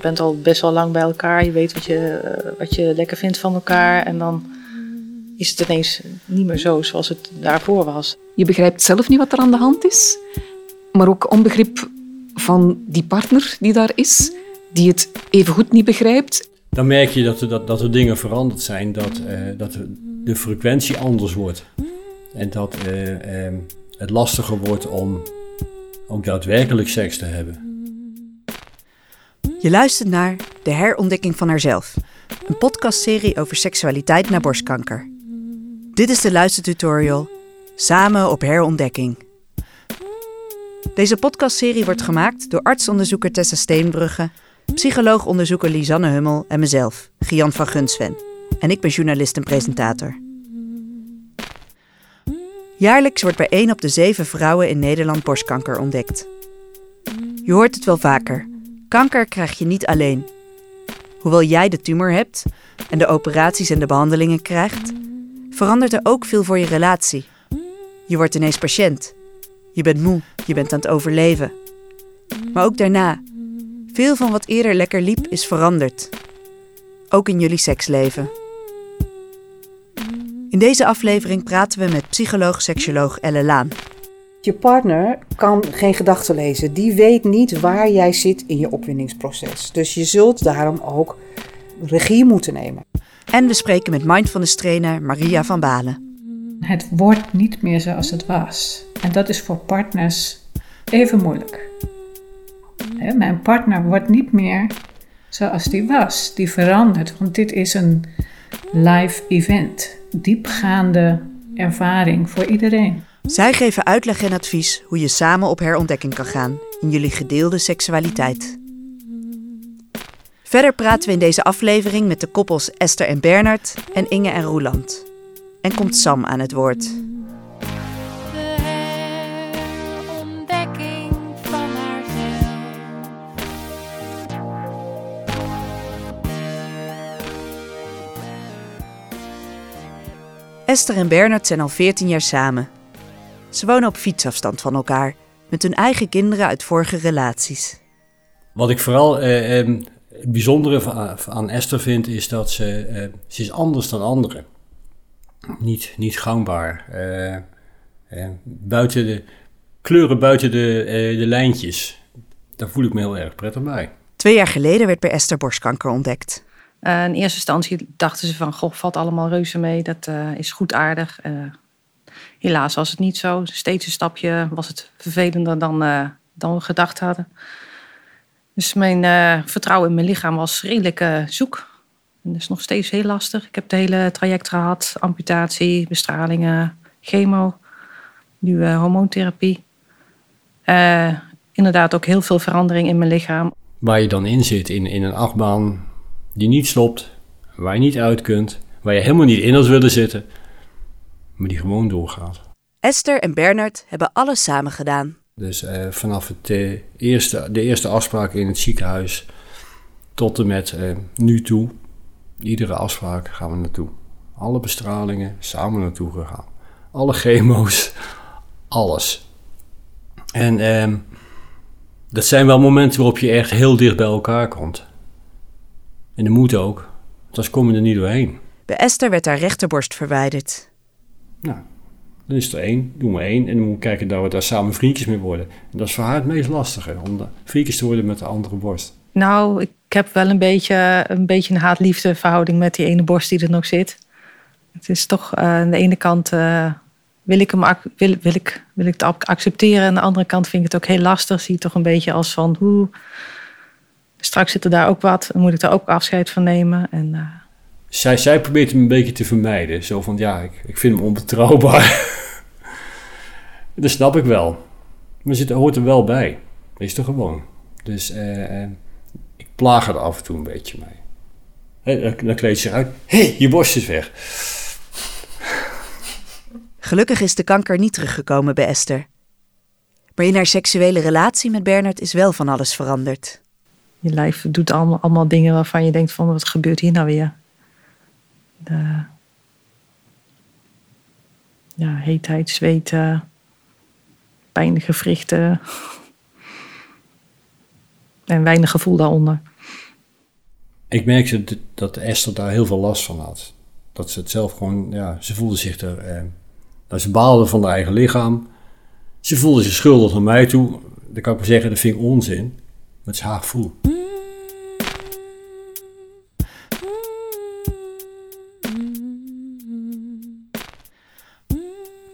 bent al best wel lang bij elkaar. Je weet wat je, eh, wat je lekker vindt van elkaar. En dan is het ineens niet meer zo zoals het daarvoor was. Je begrijpt zelf niet wat er aan de hand is. Maar ook onbegrip van die partner die daar is, die het evengoed niet begrijpt. Dan merk je dat er, dat, dat er dingen veranderd zijn, dat, eh, dat de frequentie anders wordt. En dat eh, ehm, het lastiger wordt om ook daadwerkelijk seks te hebben. Je luistert naar De Herontdekking van Haarzelf, een podcastserie over seksualiteit na borstkanker. Dit is de luistertutorial Samen op herontdekking. Deze podcastserie wordt gemaakt door artsonderzoeker Tessa Steenbrugge, psycholoog-onderzoeker Lisanne Hummel en mezelf, Gian van Gunsven. En ik ben journalist en presentator. Jaarlijks wordt bij 1 op de 7 vrouwen in Nederland borstkanker ontdekt. Je hoort het wel vaker. Kanker krijg je niet alleen. Hoewel jij de tumor hebt en de operaties en de behandelingen krijgt, verandert er ook veel voor je relatie. Je wordt ineens patiënt. Je bent moe, je bent aan het overleven. Maar ook daarna. Veel van wat eerder lekker liep is veranderd. Ook in jullie seksleven. In deze aflevering praten we met psycholoog-seksoloog Elle Laan. Je partner kan geen gedachten lezen. Die weet niet waar jij zit in je opwindingsproces. Dus je zult daarom ook regie moeten nemen. En we spreken met mindfulness trainer Maria van Balen. Het wordt niet meer zoals het was. En dat is voor partners even moeilijk. Mijn partner wordt niet meer zoals die was. Die verandert, want dit is een live event. Diepgaande ervaring voor iedereen. Zij geven uitleg en advies hoe je samen op herontdekking kan gaan in jullie gedeelde seksualiteit. Verder praten we in deze aflevering met de koppels Esther en Bernard en Inge en Roeland. En komt Sam aan het woord. Esther en Bernard zijn al 14 jaar samen. Ze wonen op fietsafstand van elkaar, met hun eigen kinderen uit vorige relaties. Wat ik vooral eh, eh, het bijzondere van, aan Esther vind, is dat ze, eh, ze is anders dan anderen. Niet, niet gangbaar. Eh, eh, buiten de kleuren buiten de, eh, de lijntjes. Daar voel ik me heel erg prettig bij. Twee jaar geleden werd bij Esther borstkanker ontdekt. In eerste instantie dachten ze van, goh, valt allemaal reuze mee. Dat eh, is goed aardig. Eh, helaas was het niet zo. Steeds een stapje was het vervelender dan, eh, dan we gedacht hadden. Dus mijn eh, vertrouwen in mijn lichaam was redelijk eh, zoek. En dat is nog steeds heel lastig. Ik heb het hele traject gehad. Amputatie, bestralingen, chemo. Nu hormoontherapie. Inderdaad ook heel veel verandering in mijn lichaam. Waar je dan in zit, in, in een achtbaan die niet stopt, waar je niet uit kunt, waar je helemaal niet in had willen zitten, maar die gewoon doorgaat. Esther en Bernard hebben alles samen gedaan. Dus eh, vanaf het, eh, eerste, de eerste afspraak in het ziekenhuis tot en met eh, nu toe, iedere afspraak gaan we naartoe. Alle bestralingen samen naartoe gegaan. Alle chemo's, alles. En ehm, dat zijn wel momenten waarop je echt heel dicht bij elkaar komt. En dat moet ook, want anders kom je er niet doorheen. Bij Esther werd haar rechterborst verwijderd. Nou, dan is er één, doen we één. En dan moeten we kijken dat we daar samen vriendjes mee worden. En dat is voor haar het meest lastige, om vriendjes te worden met de andere borst. Nou, ik heb wel een beetje een, beetje een haat-liefde verhouding met die ene borst die er nog zit. Het is toch eh, aan de ene kant eh, wil, ik hem wil, wil, ik, wil ik het ac- accepteren. Aan de andere kant vind ik het ook heel lastig. Zie het toch een beetje als van hoe. Straks zit er daar ook wat. Dan moet ik daar ook afscheid van nemen. En eh, Zij, zij probeert hem een beetje te vermijden. Zo van, ja, ik, ik vind hem onbetrouwbaar. dat snap ik wel. Maar het hoort er wel bij. Dat is toch gewoon. Dus eh, eh, ik plaag er af en toe een beetje mee. Dan, dan kleedt ze zich uit. Hé, hey, je borst is weg. Gelukkig is de kanker niet teruggekomen bij Esther. Maar in haar seksuele relatie met Bernard is wel van alles veranderd. je lijf doet allemaal, allemaal dingen waarvan je denkt van wat gebeurt hier nou weer? De, ja, heetheid, zweten, pijnlijke gewrichten. En weinig gevoel daaronder. Ik merkte dat- dat Esther daar heel veel last van had. Dat ze het zelf gewoon, ja, ze voelde zich er, eh, dat ze baalde van haar eigen lichaam. Ze voelde zich schuldig naar mij toe. Dan kan ik maar zeggen, dat vind ik onzin. Maar het is haar gevoel.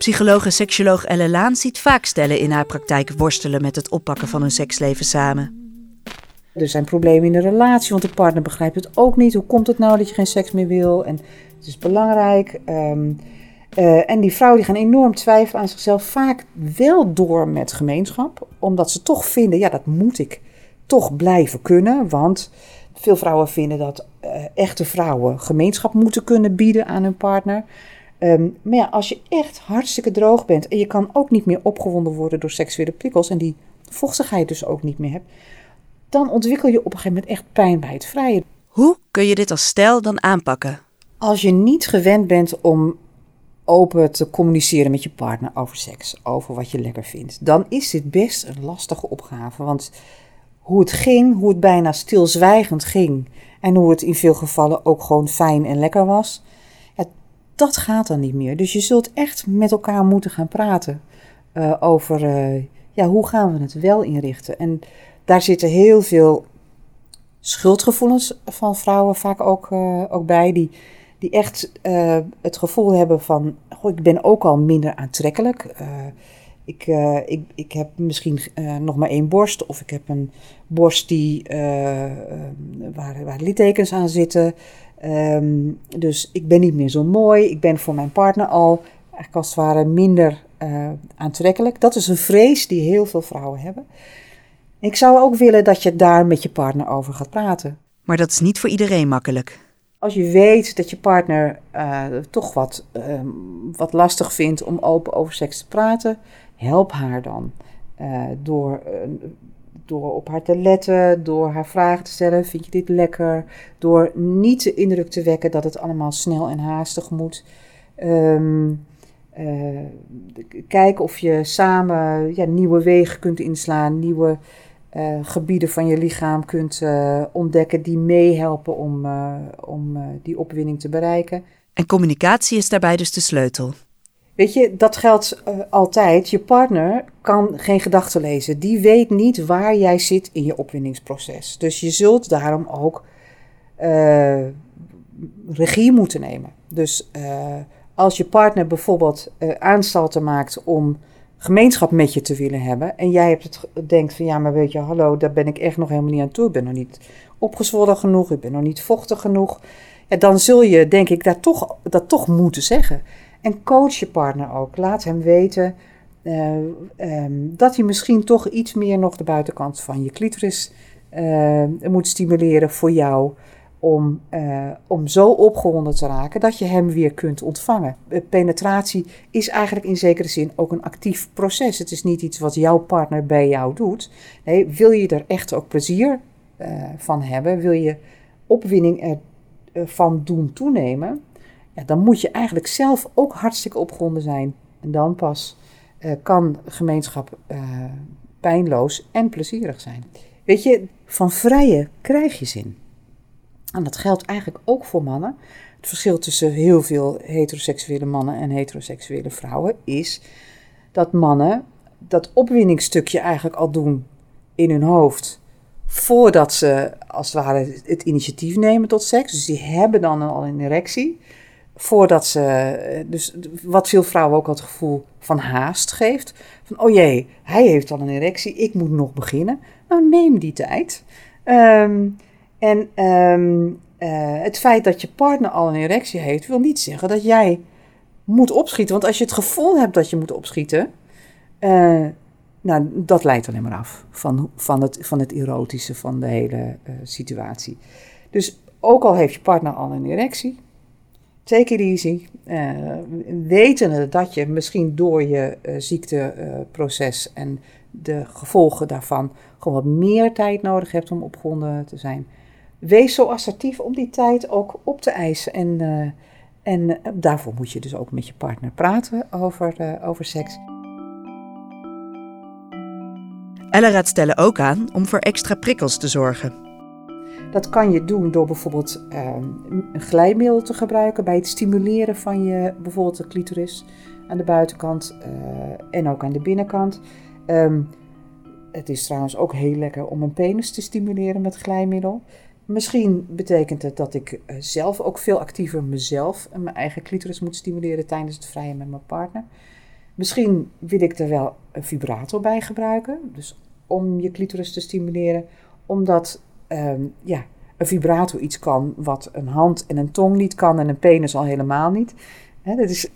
Psycholoog en seksoloog Elle Laan ziet vaak stellen in haar praktijk worstelen met het oppakken van hun seksleven samen. Er zijn problemen in de relatie, want de partner begrijpt het ook niet. Hoe komt het nou dat je geen seks meer wil? En het is belangrijk. Ehm, eh, en die vrouwen die gaan enorm twijfelen aan zichzelf, vaak wel door met gemeenschap, omdat ze toch vinden, ja, dat moet ik toch blijven kunnen. Want veel vrouwen vinden dat eh, echte vrouwen gemeenschap moeten kunnen bieden aan hun partner. Ehm, maar ja, als je echt hartstikke droog bent en je kan ook niet meer opgewonden worden door seksuele prikkels en die vochtigheid dus ook niet meer hebt, dan ontwikkel je op een gegeven moment echt pijn bij het vrijen. Hoe kun je dit als stijl dan aanpakken? Als je niet gewend bent om open te communiceren met je partner over seks, over wat je lekker vindt, dan is dit best een lastige opgave. Want hoe het ging, hoe het bijna stilzwijgend ging en hoe het in veel gevallen ook gewoon fijn en lekker was, dat gaat dan niet meer. Dus je zult echt met elkaar moeten gaan praten eh, over eh, ja, hoe gaan we het wel inrichten. En daar zitten heel veel schuldgevoelens van vrouwen vaak ook, eh, ook bij, die, die echt het gevoel hebben van, goh, ik ben ook al minder aantrekkelijk. Ik, ik, ik heb misschien nog maar één borst, of ik heb een borst die, waar, waar littekens aan zitten. Ehm, dus ik ben niet meer zo mooi. Ik ben voor mijn partner al eigenlijk als het ware minder eh, aantrekkelijk. Dat is een vrees die heel veel vrouwen hebben. Ik zou ook willen dat je daar met je partner over gaat praten. Maar dat is niet voor iedereen makkelijk. Als je weet dat je partner eh, toch wat, ehm, wat lastig vindt om open over seks te praten, help haar dan. Eh, door, door op haar te letten, door haar vragen te stellen: vind je dit lekker? Door niet de indruk te wekken dat het allemaal snel en haastig moet. Ehm, eh, kijken of je samen ja, nieuwe wegen kunt inslaan, nieuwe eh, gebieden van je lichaam kunt eh, ontdekken die meehelpen om, om die opwinning te bereiken. En communicatie is daarbij dus de sleutel. Weet je, dat geldt eh, altijd. Je partner kan geen gedachten lezen. Die weet niet waar jij zit in je opwinningsproces. Dus je zult daarom ook eh, regie moeten nemen. Dus eh, als je partner bijvoorbeeld aanstalten maakt om gemeenschap met je te willen hebben. En jij hebt het, denkt van ja, maar weet je, hallo, daar ben ik echt nog helemaal niet aan toe. Ik ben nog niet opgezwollen genoeg, ik ben nog niet vochtig genoeg. Ja, dan zul je, denk ik, dat toch, dat toch moeten zeggen. En coach je partner ook. Laat hem weten eh, ehm, dat hij misschien toch iets meer nog de buitenkant van je clitoris eh, moet stimuleren voor jou. Om, eh, om zo opgewonden te raken dat je hem weer kunt ontvangen. Penetratie is eigenlijk in zekere zin ook een actief proces. Het is niet iets wat jouw partner bij jou doet. Nee, wil je er echt ook plezier van hebben, wil je opwinning ervan doen toenemen, dan moet je eigenlijk zelf ook hartstikke opgewonden zijn. En dan pas eh, kan gemeenschap eh, pijnloos en plezierig zijn. Weet je, van vrije krijg je zin. En dat geldt eigenlijk ook voor mannen. Het verschil tussen heel veel heteroseksuele mannen en heteroseksuele vrouwen is dat mannen dat opwinningsstukje eigenlijk al doen in hun hoofd voordat ze als het ware het initiatief nemen tot seks. Dus die hebben dan al een erectie. Voordat ze, dus wat veel vrouwen ook het gevoel van haast geeft. Van, oh jee, hij heeft al een erectie, ik moet nog beginnen. Nou, neem die tijd. Ehm, en ehm, eh, het feit dat je partner al een erectie heeft, wil niet zeggen dat jij moet opschieten. Want als je het gevoel hebt dat je moet opschieten, eh, nou, dat leidt alleen maar af van, van, het, van het erotische van de hele eh, situatie. Dus ook al heeft je partner al een erectie, take it easy. Eh, wetende dat je misschien door je eh, ziekteproces en de gevolgen daarvan gewoon wat meer tijd nodig hebt om opgewonden te zijn. Wees zo assertief om die tijd ook op te eisen. En, eh, en eh, daarvoor moet je dus ook met je partner praten over, over seks. Elle raadt stellen ook aan om voor extra prikkels te zorgen. Dat kan je doen door bijvoorbeeld ehm, een glijmiddel te gebruiken bij het stimuleren van je, bijvoorbeeld de clitoris aan de buitenkant eh, en ook aan de binnenkant. Ehm, het is trouwens ook heel lekker om een penis te stimuleren met glijmiddel. Misschien betekent het dat ik eh, zelf ook veel actiever mezelf en mijn eigen clitoris moet stimuleren tijdens het vrijen met mijn partner. Misschien wil ik er wel een vibrator bij gebruiken, dus om je clitoris te stimuleren, omdat ehm, ja, een vibrator iets kan wat een hand en een tong niet kan en een penis al helemaal niet. Hè, dat is,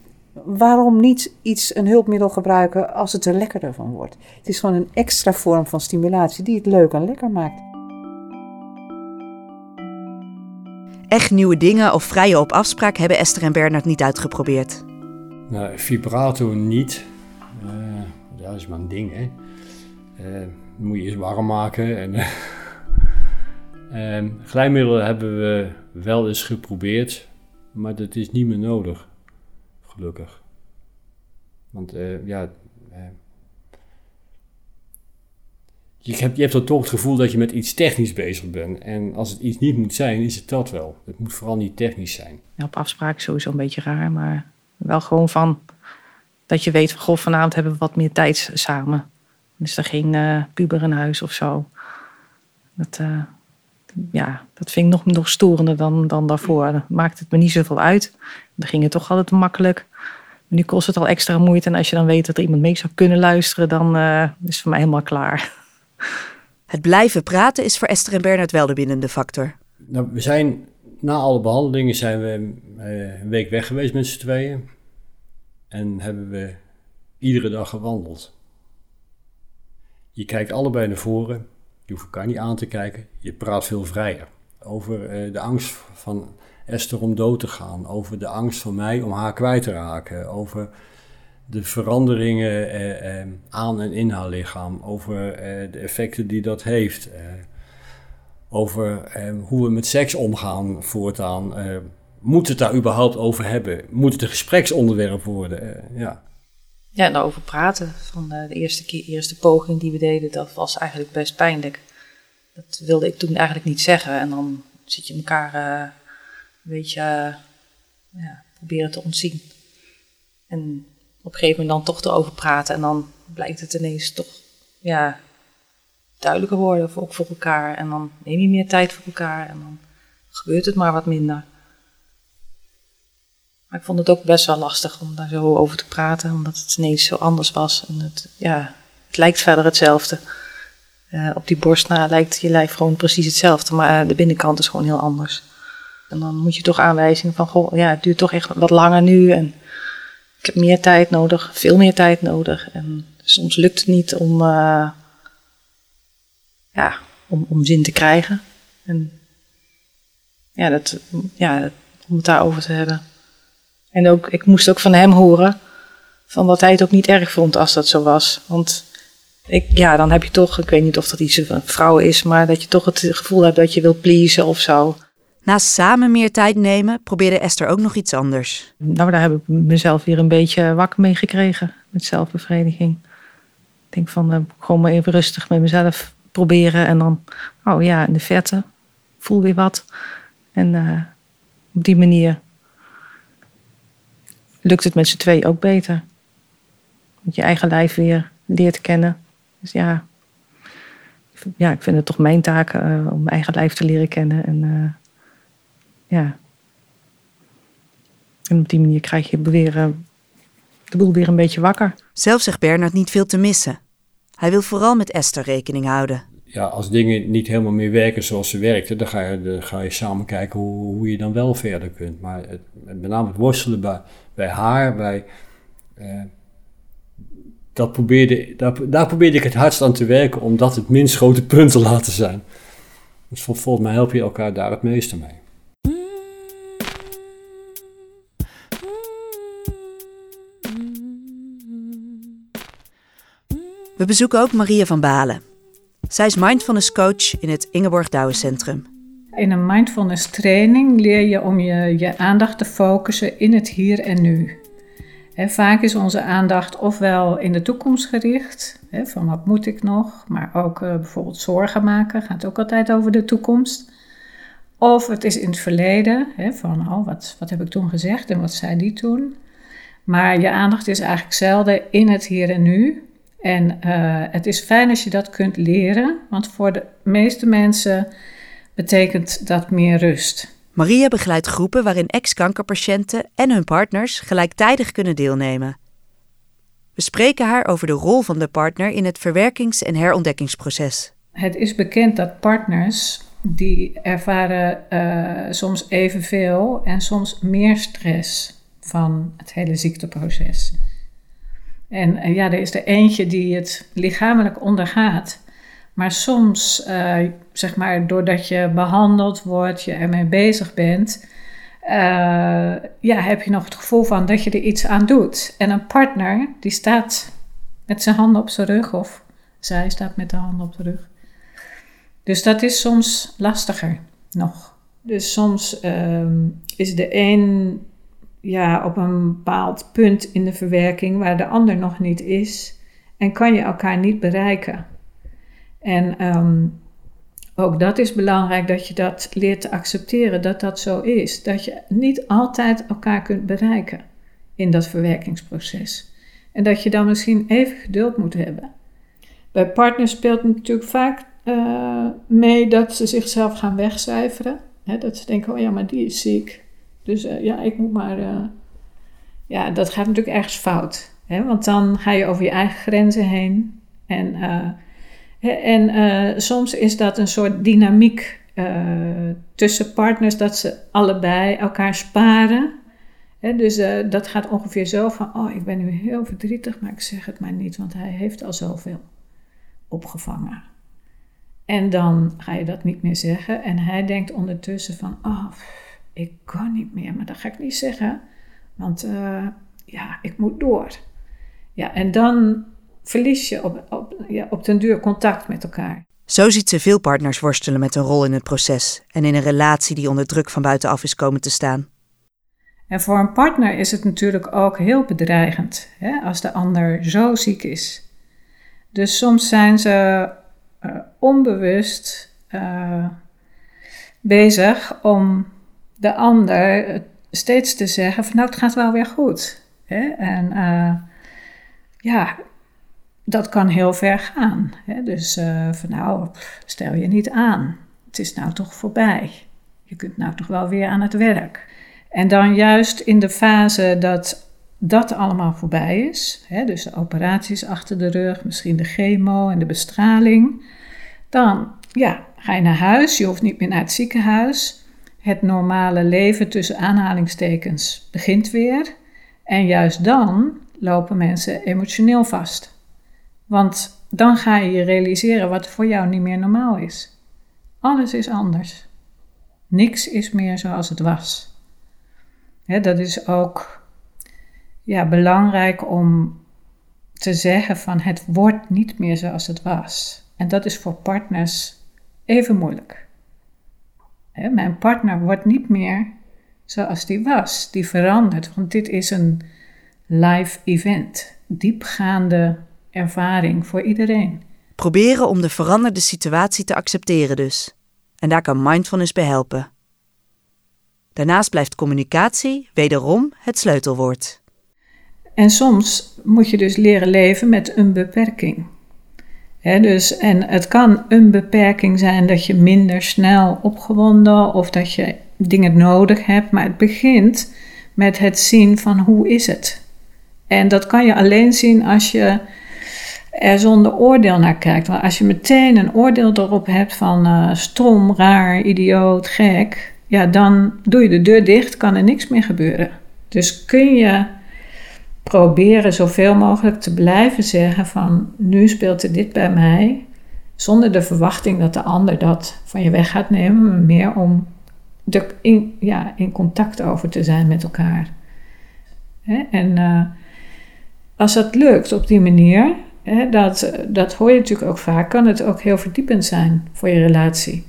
waarom niet iets, een hulpmiddel gebruiken als het er lekkerder van wordt? Het is gewoon een extra vorm van stimulatie die het leuk en lekker maakt. Echt nieuwe dingen of vrije op afspraak hebben Esther en Bernard niet uitgeprobeerd. Nou, vibrator niet. Eh, dat is maar een ding, hè. Eh, moet je eerst warm maken. En, Ehm, glijmiddelen hebben we wel eens geprobeerd, maar dat is niet meer nodig. Gelukkig. Want eh, ja, eh, je, hebt, je hebt dan toch het gevoel dat je met iets technisch bezig bent. En als het iets niet moet zijn, is het dat wel. Het moet vooral niet technisch zijn. Op afspraak sowieso een beetje raar, maar wel gewoon van dat je weet goh, vanavond hebben we wat meer tijd samen. Dan is er geen eh, puber in huis of zo. Dat, ja, dat vind ik nog, nog storender dan, dan daarvoor. Dan maakt het me niet zoveel uit. Dan ging het toch altijd makkelijk. Nu kost het al extra moeite. En als je dan weet dat er iemand mee zou kunnen luisteren, dan eh, is het voor mij helemaal klaar. Het blijven praten is voor Esther en Bernard wel de bindende factor. Nou, we zijn na alle behandelingen zijn we eh, een week weg geweest met z'n tweeën. En hebben we iedere dag gewandeld. Je kijkt allebei naar voren. Je hoeft elkaar niet aan te kijken. Je praat veel vrijer. Over eh, de angst van Esther om dood te gaan. Over de angst van mij om haar kwijt te raken. Over de veranderingen eh, eh, aan en in haar lichaam. Over de effecten die dat heeft. over hoe we met seks omgaan voortaan. Moet het daar überhaupt over hebben? Moet het een gespreksonderwerp worden? Ja. Ja, en daarover praten. Van eh, de eerste, keer, eerste poging die we deden, dat was eigenlijk best pijnlijk. Dat wilde ik toen eigenlijk niet zeggen. En dan zit je elkaar eh, een beetje eh, ja, proberen te ontzien. En op een gegeven moment dan toch erover praten. En dan blijkt het ineens toch ja, duidelijker worden, ook voor elkaar. En dan neem je meer tijd voor elkaar. En dan gebeurt het maar wat minder. Maar ik vond het ook best wel lastig om daar zo over te praten, omdat het ineens zo anders was. En het, ja, het lijkt verder hetzelfde. Eh, op die borst lijkt je lijf gewoon precies hetzelfde, maar eh, de binnenkant is gewoon heel anders. En dan moet je toch aanwijzingen van, goh, ja, het duurt toch echt wat langer nu. En ik heb meer tijd nodig, veel meer tijd nodig. En soms lukt het niet om, eh, ja, om, om zin te krijgen. En ja, dat, ja, om het daarover te hebben. En ook, ik moest ook van hem horen van dat hij het ook niet erg vond als dat zo was. Want ik, ja, dan heb je toch, ik weet niet of dat iets van vrouw is, maar dat je toch het gevoel hebt dat je wil pleasen of zo. Naast samen meer tijd nemen, probeerde Esther ook nog iets anders. Nou, daar heb ik mezelf weer een beetje wakker mee gekregen met zelfbevrediging. Ik denk van, eh, gewoon maar even rustig met mezelf proberen en dan, oh ja, in de verte, voel weer wat. En eh, op die manier lukt het met z'n twee ook beter. Dat je eigen lijf weer leert kennen. Dus ja, ik vind- ja ik vind het toch mijn taak eh, om mijn eigen lijf te leren kennen. En eh, ja. En op die manier krijg je weer, eh, de boel weer een beetje wakker. Zelf zegt Bernard niet veel te missen. Hij wil vooral met Esther rekening houden. ja, als dingen niet helemaal meer werken zoals ze werkten, dan ga je, dan ga je samen kijken hoe, hoe je dan wel verder kunt. Maar het, met name het worstelen bij, bij haar, bij, eh, dat probeerde, daar, daar probeerde ik het hardst aan te werken om dat het minst grote punt te laten zijn. Dus vol- volgens mij help je elkaar daar het meeste mee. We bezoeken ook Maria van Balen. Zij is mindfulness coach in het Ingeborg Douwen Centrum. In een mindfulness training leer je om je, je aandacht te focussen in het hier en nu. Vaak is onze aandacht ofwel in de toekomst gericht, van wat moet ik nog, maar ook eh, bijvoorbeeld zorgen maken, gaat ook altijd over de toekomst. Of het is in het verleden, van oh, wat, wat heb ik toen gezegd en wat zei die toen. Maar je aandacht is eigenlijk zelden in het hier en nu. En eh, het is fijn als je dat kunt leren, want voor de meeste mensen betekent dat meer rust. Maria begeleidt groepen waarin ex-kankerpatiënten en hun partners gelijktijdig kunnen deelnemen. We spreken haar over de rol van de partner in het verwerkings- en herontdekkingsproces. Het is bekend dat partners die ervaren eh, soms evenveel en soms meer stress van het hele ziekteproces. En eh, ja, er is er eentje die het lichamelijk ondergaat. Maar soms, eh, zeg maar, doordat je behandeld wordt, je ermee bezig bent, eh, ja, heb je nog het gevoel van dat je er iets aan doet. En een partner, die staat met zijn handen op zijn rug, of zij staat met de handen op de rug. Dus dat is soms lastiger nog. Dus soms ehm, is de een ja, op een bepaald punt in de verwerking waar de ander nog niet is. En kan je elkaar niet bereiken. En ehm, ook dat is belangrijk dat je dat leert te accepteren, dat dat zo is. Dat je niet altijd elkaar kunt bereiken in dat verwerkingsproces. En dat je dan misschien even geduld moet hebben. Bij partners speelt natuurlijk vaak uh, mee dat ze zichzelf gaan wegcijferen. Dat ze denken, oh ja, maar die is ziek. Dus uh, ja, ik moet maar. Uh, ja, dat gaat natuurlijk ergens fout. Want dan ga je over je eigen grenzen heen. En, en soms is dat een soort dynamiek tussen partners dat ze allebei elkaar sparen. Dus dat gaat ongeveer zo van: Oh, ik ben nu heel verdrietig, maar ik zeg het maar niet, want hij heeft al zoveel opgevangen. En dan ga je dat niet meer zeggen. En hij denkt ondertussen van, oh, ik kan niet meer. Maar dat ga ik niet zeggen. Want ja, ik moet door. Ja, en dan verlies je op, op, ja, op den duur contact met elkaar. Zo ziet ze veel partners worstelen met een rol in het proces en in een relatie die onder druk van buitenaf is komen te staan. En voor een partner is het natuurlijk ook heel bedreigend hè, als de ander zo ziek is. Dus soms zijn ze uh, onbewust uh, bezig om de ander steeds te zeggen van nou het gaat wel weer goed. Hè? En uh, ja, dat kan heel ver gaan. Hè? Dus van nou stel je niet aan. Het is nou toch voorbij. Je kunt nou toch wel weer aan het werk. En dan juist in de fase dat dat allemaal voorbij is, hè, dus de operaties achter de rug, misschien de chemo en de bestraling, dan ja, ga je naar huis, je hoeft niet meer naar het ziekenhuis. Het normale leven tussen aanhalingstekens begint weer. En juist dan lopen mensen emotioneel vast. Want dan ga je je realiseren wat voor jou niet meer normaal is. Alles is anders. Niks is meer zoals het was. dat is ook ja, belangrijk om te zeggen van het wordt niet meer zoals het was. En dat is voor partners even moeilijk. mijn partner wordt niet meer zoals die was. Die verandert, want dit is een live event. Diepgaande ervaring voor iedereen. Proberen om de veranderde situatie te accepteren dus. En daar kan mindfulness bij helpen. Daarnaast blijft communicatie wederom het sleutelwoord. En soms moet je dus leren leven met een beperking. dus, en het kan een beperking zijn dat je minder snel opgewonden of dat je dingen nodig hebt, maar het begint met het zien van hoe is het. En dat kan je alleen zien als je er zonder oordeel naar kijkt. Want als je meteen een oordeel erop hebt van uh, stom, raar, idioot, gek, ja, dan doe je de deur dicht, kan er niks meer gebeuren. Dus kun je proberen zoveel mogelijk te blijven zeggen van nu speelt er dit bij mij, zonder de verwachting dat de ander dat van je weg gaat nemen, maar meer om er in, ja, in contact over te zijn met elkaar. En uh, als dat lukt op die manier, dat, dat hoor je natuurlijk ook vaak, kan het ook heel verdiepend zijn voor je relatie.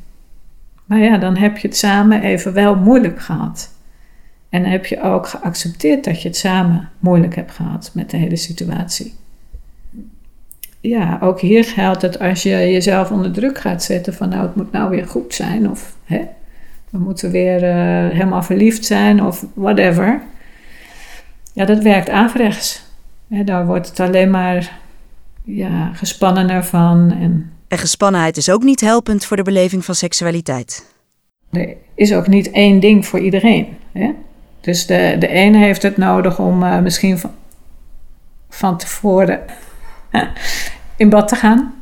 Maar ja, dan heb je het samen even wel moeilijk gehad. En heb je ook geaccepteerd dat je het samen moeilijk hebt gehad met de hele situatie. Ja, ook hier geldt het als je jezelf onder druk gaat zetten van nou het moet nou weer goed zijn of hè, we moeten weer eh, helemaal verliefd zijn of whatever. Ja, dat werkt averechts. Hè, daar wordt het alleen maar ja, gespannener van. En En gespannenheid is ook niet helpend voor de beleving van seksualiteit. er is ook niet één ding voor iedereen. Hè? Dus de, de ene heeft het nodig om eh, misschien van, van tevoren in bad te gaan.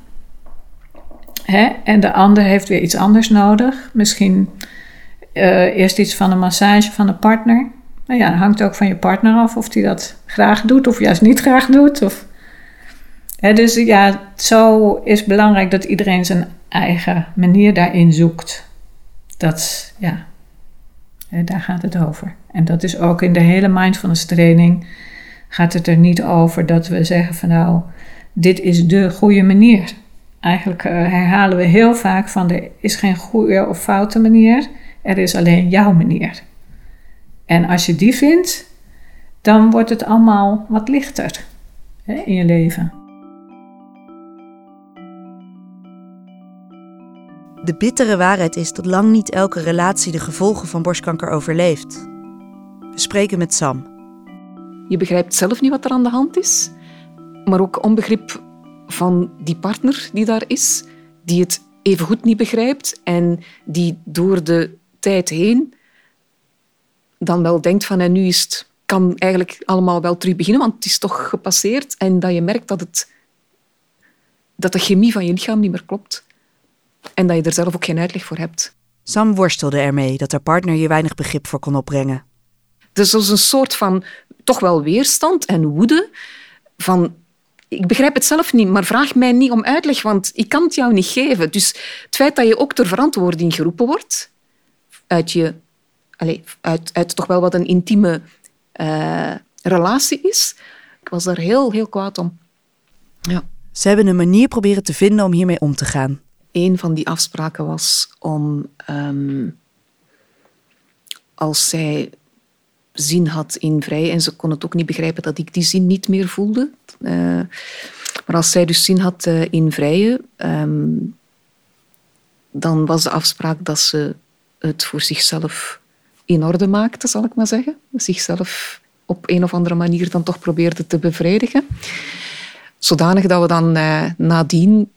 Hè? En de ander heeft weer iets anders nodig. Misschien eh, eerst iets van een massage van een partner. Nou ja, dat hangt ook van je partner af of die dat graag doet of juist niet graag doet. Of... Hè, dus ja, zo is belangrijk dat iedereen zijn eigen manier daarin zoekt. Dat, ja, daar gaat het over. En dat is ook in de hele mindfulness training gaat het er niet over dat we zeggen van nou, dit is de goede manier. Eigenlijk eh, herhalen we heel vaak van er is geen goede of foute manier, er is alleen jouw manier. En als je die vindt, dan wordt het allemaal wat lichter in je leven. De bittere waarheid is dat lang niet elke relatie de gevolgen van borstkanker overleeft. We spreken met Sam. Je begrijpt zelf niet wat er aan de hand is, maar ook onbegrip van die partner die daar is, die het evengoed niet begrijpt en die door de tijd heen dan wel denkt van en nu is het, kan eigenlijk allemaal wel terug beginnen, want het is toch gepasseerd en dat je merkt dat, het, dat de chemie van je lichaam niet meer klopt en dat je er zelf ook geen uitleg voor hebt. Sam worstelde ermee dat haar partner hier weinig begrip voor kon opbrengen. Dus dat is een soort van toch wel weerstand en woede van ik begrijp het zelf niet, maar vraag mij niet om uitleg, want ik kan het jou niet geven. Dus het feit dat je ook ter verantwoording geroepen wordt uit, je, allez, uit, uit toch wel wat een intieme eh, relatie is, ik was daar heel, heel kwaad om. Ja. Ze hebben een manier proberen te vinden om hiermee om te gaan. Een van die afspraken was om, ehm, als zij zin had in vrij, en ze kon het ook niet begrijpen dat ik die zin niet meer voelde, eh, maar als zij dus zin had eh, in vrije, ehm, dan was de afspraak dat ze het voor zichzelf in orde maakte, zal ik maar zeggen. Zichzelf op een of andere manier dan toch probeerde te bevredigen. Zodanig dat we dan eh, nadien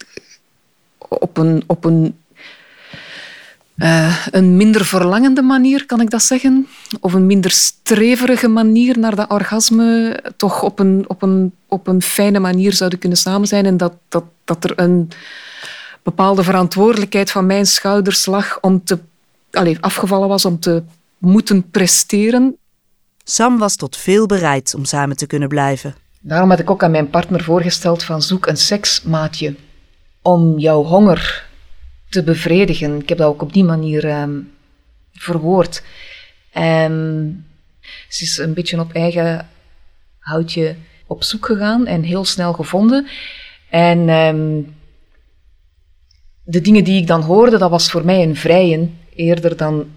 op een, op een, eh, een minder verlangende manier, kan ik dat zeggen, of een minder streverige manier naar dat orgasme, toch op een, op een, op een fijne manier zouden kunnen samen zijn en dat, dat, dat er een bepaalde verantwoordelijkheid van mijn schouders lag om te, allez, afgevallen was om te moeten presteren. Sam was tot veel bereid om samen te kunnen blijven. Daarom had ik ook aan mijn partner voorgesteld van zoek een seksmaatje om jouw honger te bevredigen. Ik heb dat ook op die manier ehm, verwoord. En ze is een beetje op eigen houtje op zoek gegaan en heel snel gevonden. En ehm, de dingen die ik dan hoorde, dat was voor mij een vrijen eerder dan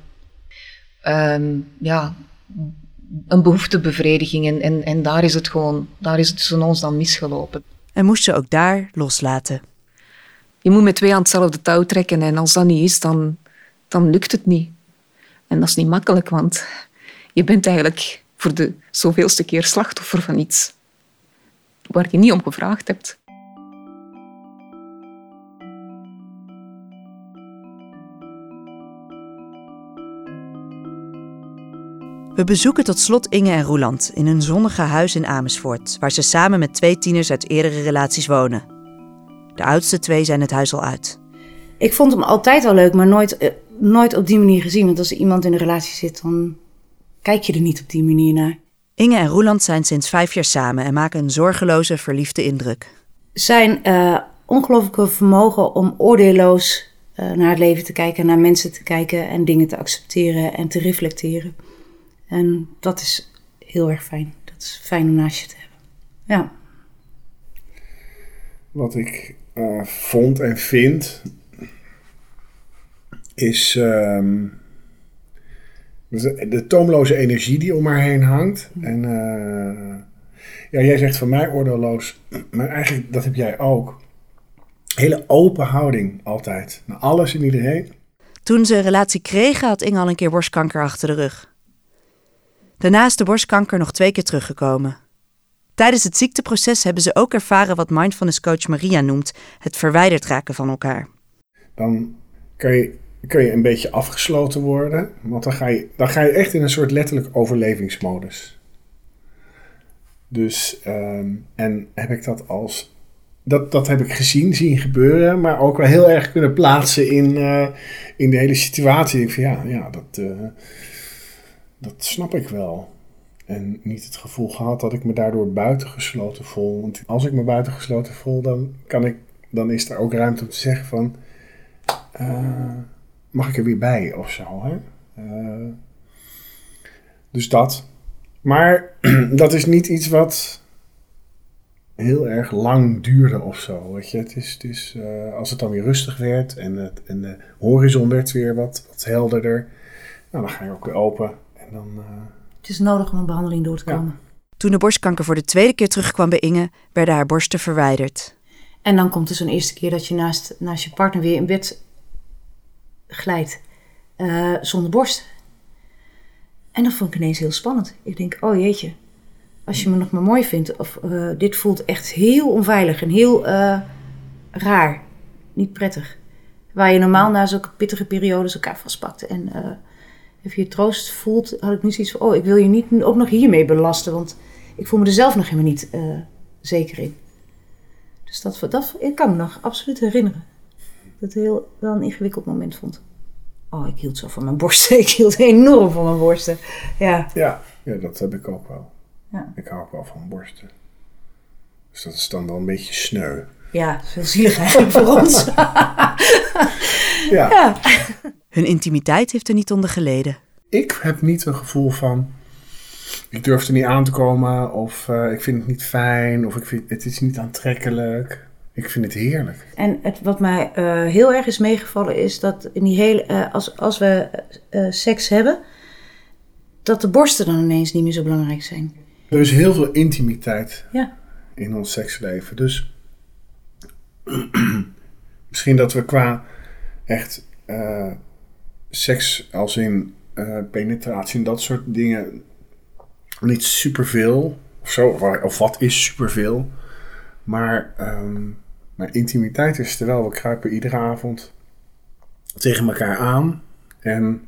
ehm, ja, een behoeftebevrediging. En, en, en daar is het gewoon, daar is het tussen ons dan misgelopen. En moest ze ook daar loslaten. Je moet met twee aan hetzelfde touw trekken en als dat niet is, dan, dan lukt het niet. En dat is niet makkelijk, want je bent eigenlijk voor de zoveelste keer slachtoffer van iets waar je niet om gevraagd hebt. We bezoeken tot slot Inge en Roeland in hun zonnige huis in Amersfoort, waar ze samen met twee tieners uit eerdere relaties wonen. De oudste twee zijn het huis al uit. Ik vond hem altijd al leuk, maar nooit, eh, nooit op die manier gezien. Want als er iemand in een relatie zit, dan kijk je er niet op die manier naar. Inge en Roeland zijn sinds vijf jaar samen en maken een zorgeloze, verliefde indruk. Zijn eh, ongelooflijke vermogen om oordeelloos eh, naar het leven te kijken, naar mensen te kijken en dingen te accepteren en te reflecteren. En dat is heel erg fijn. Dat is fijn om naast je te hebben. Ja. Wat ik eh, vond en vind, is ehm, de, de toomloze energie die om haar heen hangt. En eh, ja, jij zegt van mij oordeelloos, maar eigenlijk dat heb jij ook. Hele open houding altijd, naar alles en iedereen. Toen ze een relatie kregen, had Inge al een keer borstkanker achter de rug. Daarna is de borstkanker nog twee keer teruggekomen. Tijdens het ziekteproces hebben ze ook ervaren wat mindfulness coach Maria noemt het verwijderd raken van elkaar. dan kan je, kan je een beetje afgesloten worden. Want dan ga, je, dan ga je echt in een soort letterlijk overlevingsmodus. Dus, ehm, en heb ik dat als. Dat, dat heb ik gezien, zien gebeuren, maar ook wel heel erg kunnen plaatsen in, eh, in de hele situatie. Ik van ja, ja dat, eh, dat snap ik wel. En niet het gevoel gehad dat ik me daardoor buitengesloten voel. Want als ik me buitengesloten voel, dan, kan ik, dan is er ook ruimte om te zeggen van... eh, mag ik er weer bij of zo, hè? Eh, dus dat. Maar dat is niet iets wat heel erg lang duurde of zo. Weet je? Het is, het is, eh, als het dan weer rustig werd en, het, en de horizon werd weer wat, wat helderder... Nou, dan ga je ook weer open en dan... Het is nodig om een behandeling door te Ja. komen. Toen de borstkanker voor de tweede keer terugkwam bij Inge, werden haar borsten verwijderd. En dan komt er zo'n eerste keer dat je naast, naast je partner weer in bed glijdt. eh, zonder borst. En dat vond ik ineens heel spannend. Ik denk, oh jeetje. Als je me nog maar mooi vindt. Of eh, dit voelt echt heel onveilig en heel eh, raar. Niet prettig. Waar je normaal na zulke pittige periodes elkaar vastpakt. En even je troost voelt, had ik nu zoiets van... Oh, ik wil je niet ook nog hiermee belasten. Want ik voel me er zelf nog helemaal niet eh, zeker in. Dus dat, dat ik kan me nog absoluut herinneren. Dat het heel wel een ingewikkeld moment vond. Oh, ik hield zo van mijn borsten. Ik hield enorm van mijn borsten. Ja. Ja, ja, dat heb ik ook wel. Ja. Ik hou ook wel van borsten. Dus dat is dan wel een beetje sneu. Ja, veel zielig eigenlijk voor ons. Ja. ja. Hun intimiteit heeft er niet onder geleden. Ik heb niet een gevoel van... Ik durf er niet aan te komen. Of eh, ik vind het niet fijn. Of ik vind, het is niet aantrekkelijk. Ik vind het heerlijk. En het, wat mij eh, heel erg is meegevallen is dat in die hele, eh, als, als we eh, seks hebben, dat de borsten dan ineens niet meer zo belangrijk zijn. Er is heel veel intimiteit Ja. in ons seksleven. Dus misschien dat we qua echt eh, seks als in eh, penetratie en dat soort dingen niet superveel of zo. Of, wat is superveel. Maar, ehm, maar intimiteit is er wel. We kruipen iedere avond tegen elkaar aan. En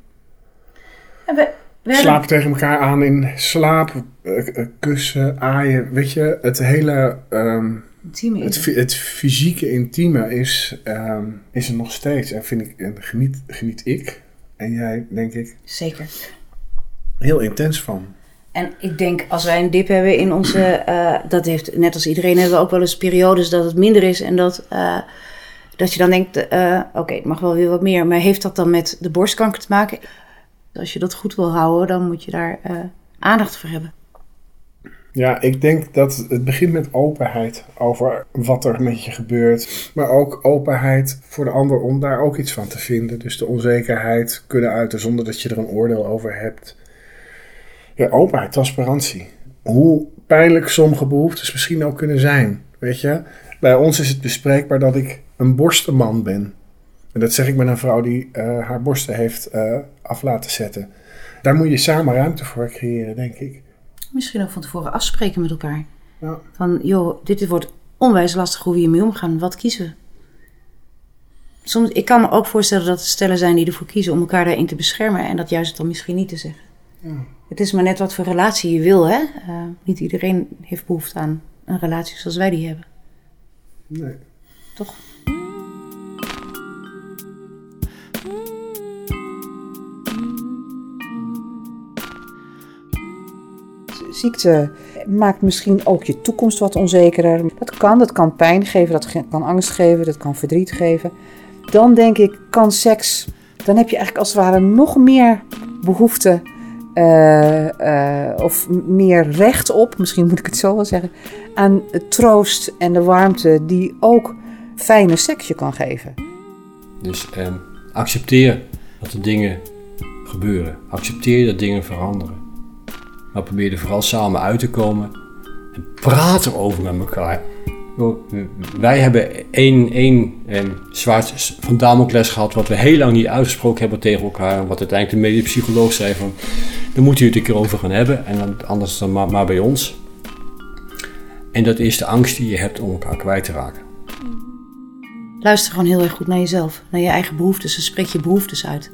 En we, slapen tegen elkaar aan in slaap, eh, kussen, aaien. Weet je, het hele... ehm, Intieme het, is het fysieke intieme is, ehm, is er nog steeds. En, vind ik, en geniet, geniet ik en jij, denk ik, Zeker. heel intens van. En ik denk, als wij een dip hebben in onze... eh, dat heeft, net als iedereen, hebben we ook wel eens periodes dat het minder is. En dat, eh, dat je dan denkt, eh, oké, het mag wel weer wat meer. Maar heeft dat dan met de borstkanker te maken? Als je dat goed wil houden, dan moet je daar aandacht voor hebben. Ja, ik denk dat het begint met openheid over wat er met je gebeurt. Maar ook openheid voor de ander om daar ook iets van te vinden. Dus de onzekerheid kunnen uiten zonder dat je er een oordeel over hebt. Ja, openheid, transparantie. Hoe pijnlijk sommige behoeftes misschien ook kunnen zijn. Weet je, bij ons is het bespreekbaar dat ik een borstenman ben. En dat zeg ik met een vrouw die eh, haar borsten heeft eh, af laten zetten. Daar moet je samen ruimte voor creëren, denk ik. Misschien ook van tevoren afspreken met elkaar. Ja. Van, joh, dit wordt onwijs lastig hoe we hiermee omgaan. Wat kiezen we? Soms, ik kan me ook voorstellen dat er stellen zijn die ervoor kiezen om elkaar daarin te beschermen. En dat juist dan misschien niet te zeggen. Het is maar net wat voor relatie je wil, hè? Eh, niet iedereen heeft behoefte aan een relatie zoals wij die hebben. Nee. Toch? Ziekte maakt misschien ook je toekomst wat onzekerder. Dat kan, dat kan pijn geven, dat kan angst geven, dat kan verdriet geven. Dan denk ik, kan seks, dan heb je eigenlijk als het ware nog meer behoefte eh, eh, of meer recht op, misschien moet ik het zo wel zeggen, aan het troost en de warmte die ook fijne seks je kan geven. Dus ehm, accepteer dat er dingen gebeuren. Accepteer dat dingen veranderen. Maar probeer er vooral samen uit te komen. En praat erover met elkaar. wij hebben één, één eh, zwaard van Damocles gehad, wat we heel lang niet uitgesproken hebben tegen elkaar. Wat uiteindelijk de medisch psycholoog zei van, daar moet je het een keer over gaan hebben. En anders dan maar, maar bij ons. En dat is de angst die je hebt om elkaar kwijt te raken. Luister gewoon heel erg goed naar jezelf, naar je eigen behoeftes. En spreek je behoeftes uit.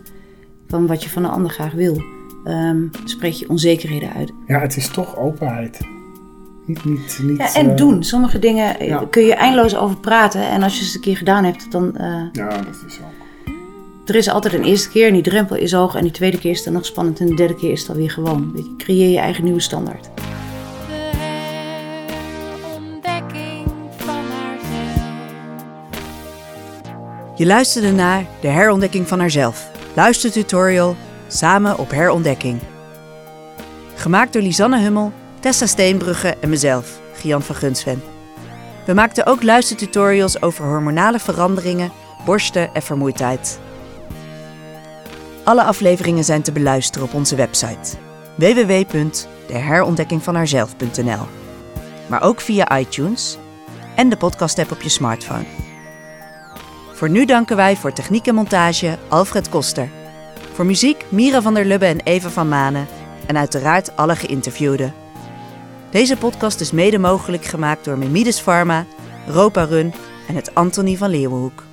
Van wat je van een ander graag wil. Ehm, spreek je onzekerheden uit. Ja, het is toch openheid. Niet, niet, niet, Ja, en eh, doen. Sommige dingen eh, ja. kun je eindeloos over praten. En als je ze een keer gedaan hebt, dan... eh, Ja, dat is ook. er is altijd een eerste keer en die drempel is hoog. En die tweede keer is dan nog spannend. En de derde keer is het alweer gewoon. Weet je, creëer je eigen nieuwe standaard. De herontdekking van haarzelf. Je luisterde naar De Herontdekking van Haarzelf. Luistertutorial Samen op herontdekking. Gemaakt door Lisanne Hummel, Tessa Steenbrugge en mezelf, Gian van Gunsven. We maakten ook luistertutorials over hormonale veranderingen, borsten en vermoeidheid. Alle afleveringen zijn te beluisteren op onze website www.deherontdekkingvanhaarzelf.nl Maar ook via iTunes en de podcast-app op je smartphone. Voor nu danken wij voor techniek en montage Alfred Koster. Voor muziek Mira van der Lubbe en Eva van Manen. En uiteraard alle geïnterviewden. Deze podcast is mede mogelijk gemaakt door Mimides Pharma, Ropa Run en het Antonie van Leeuwenhoek.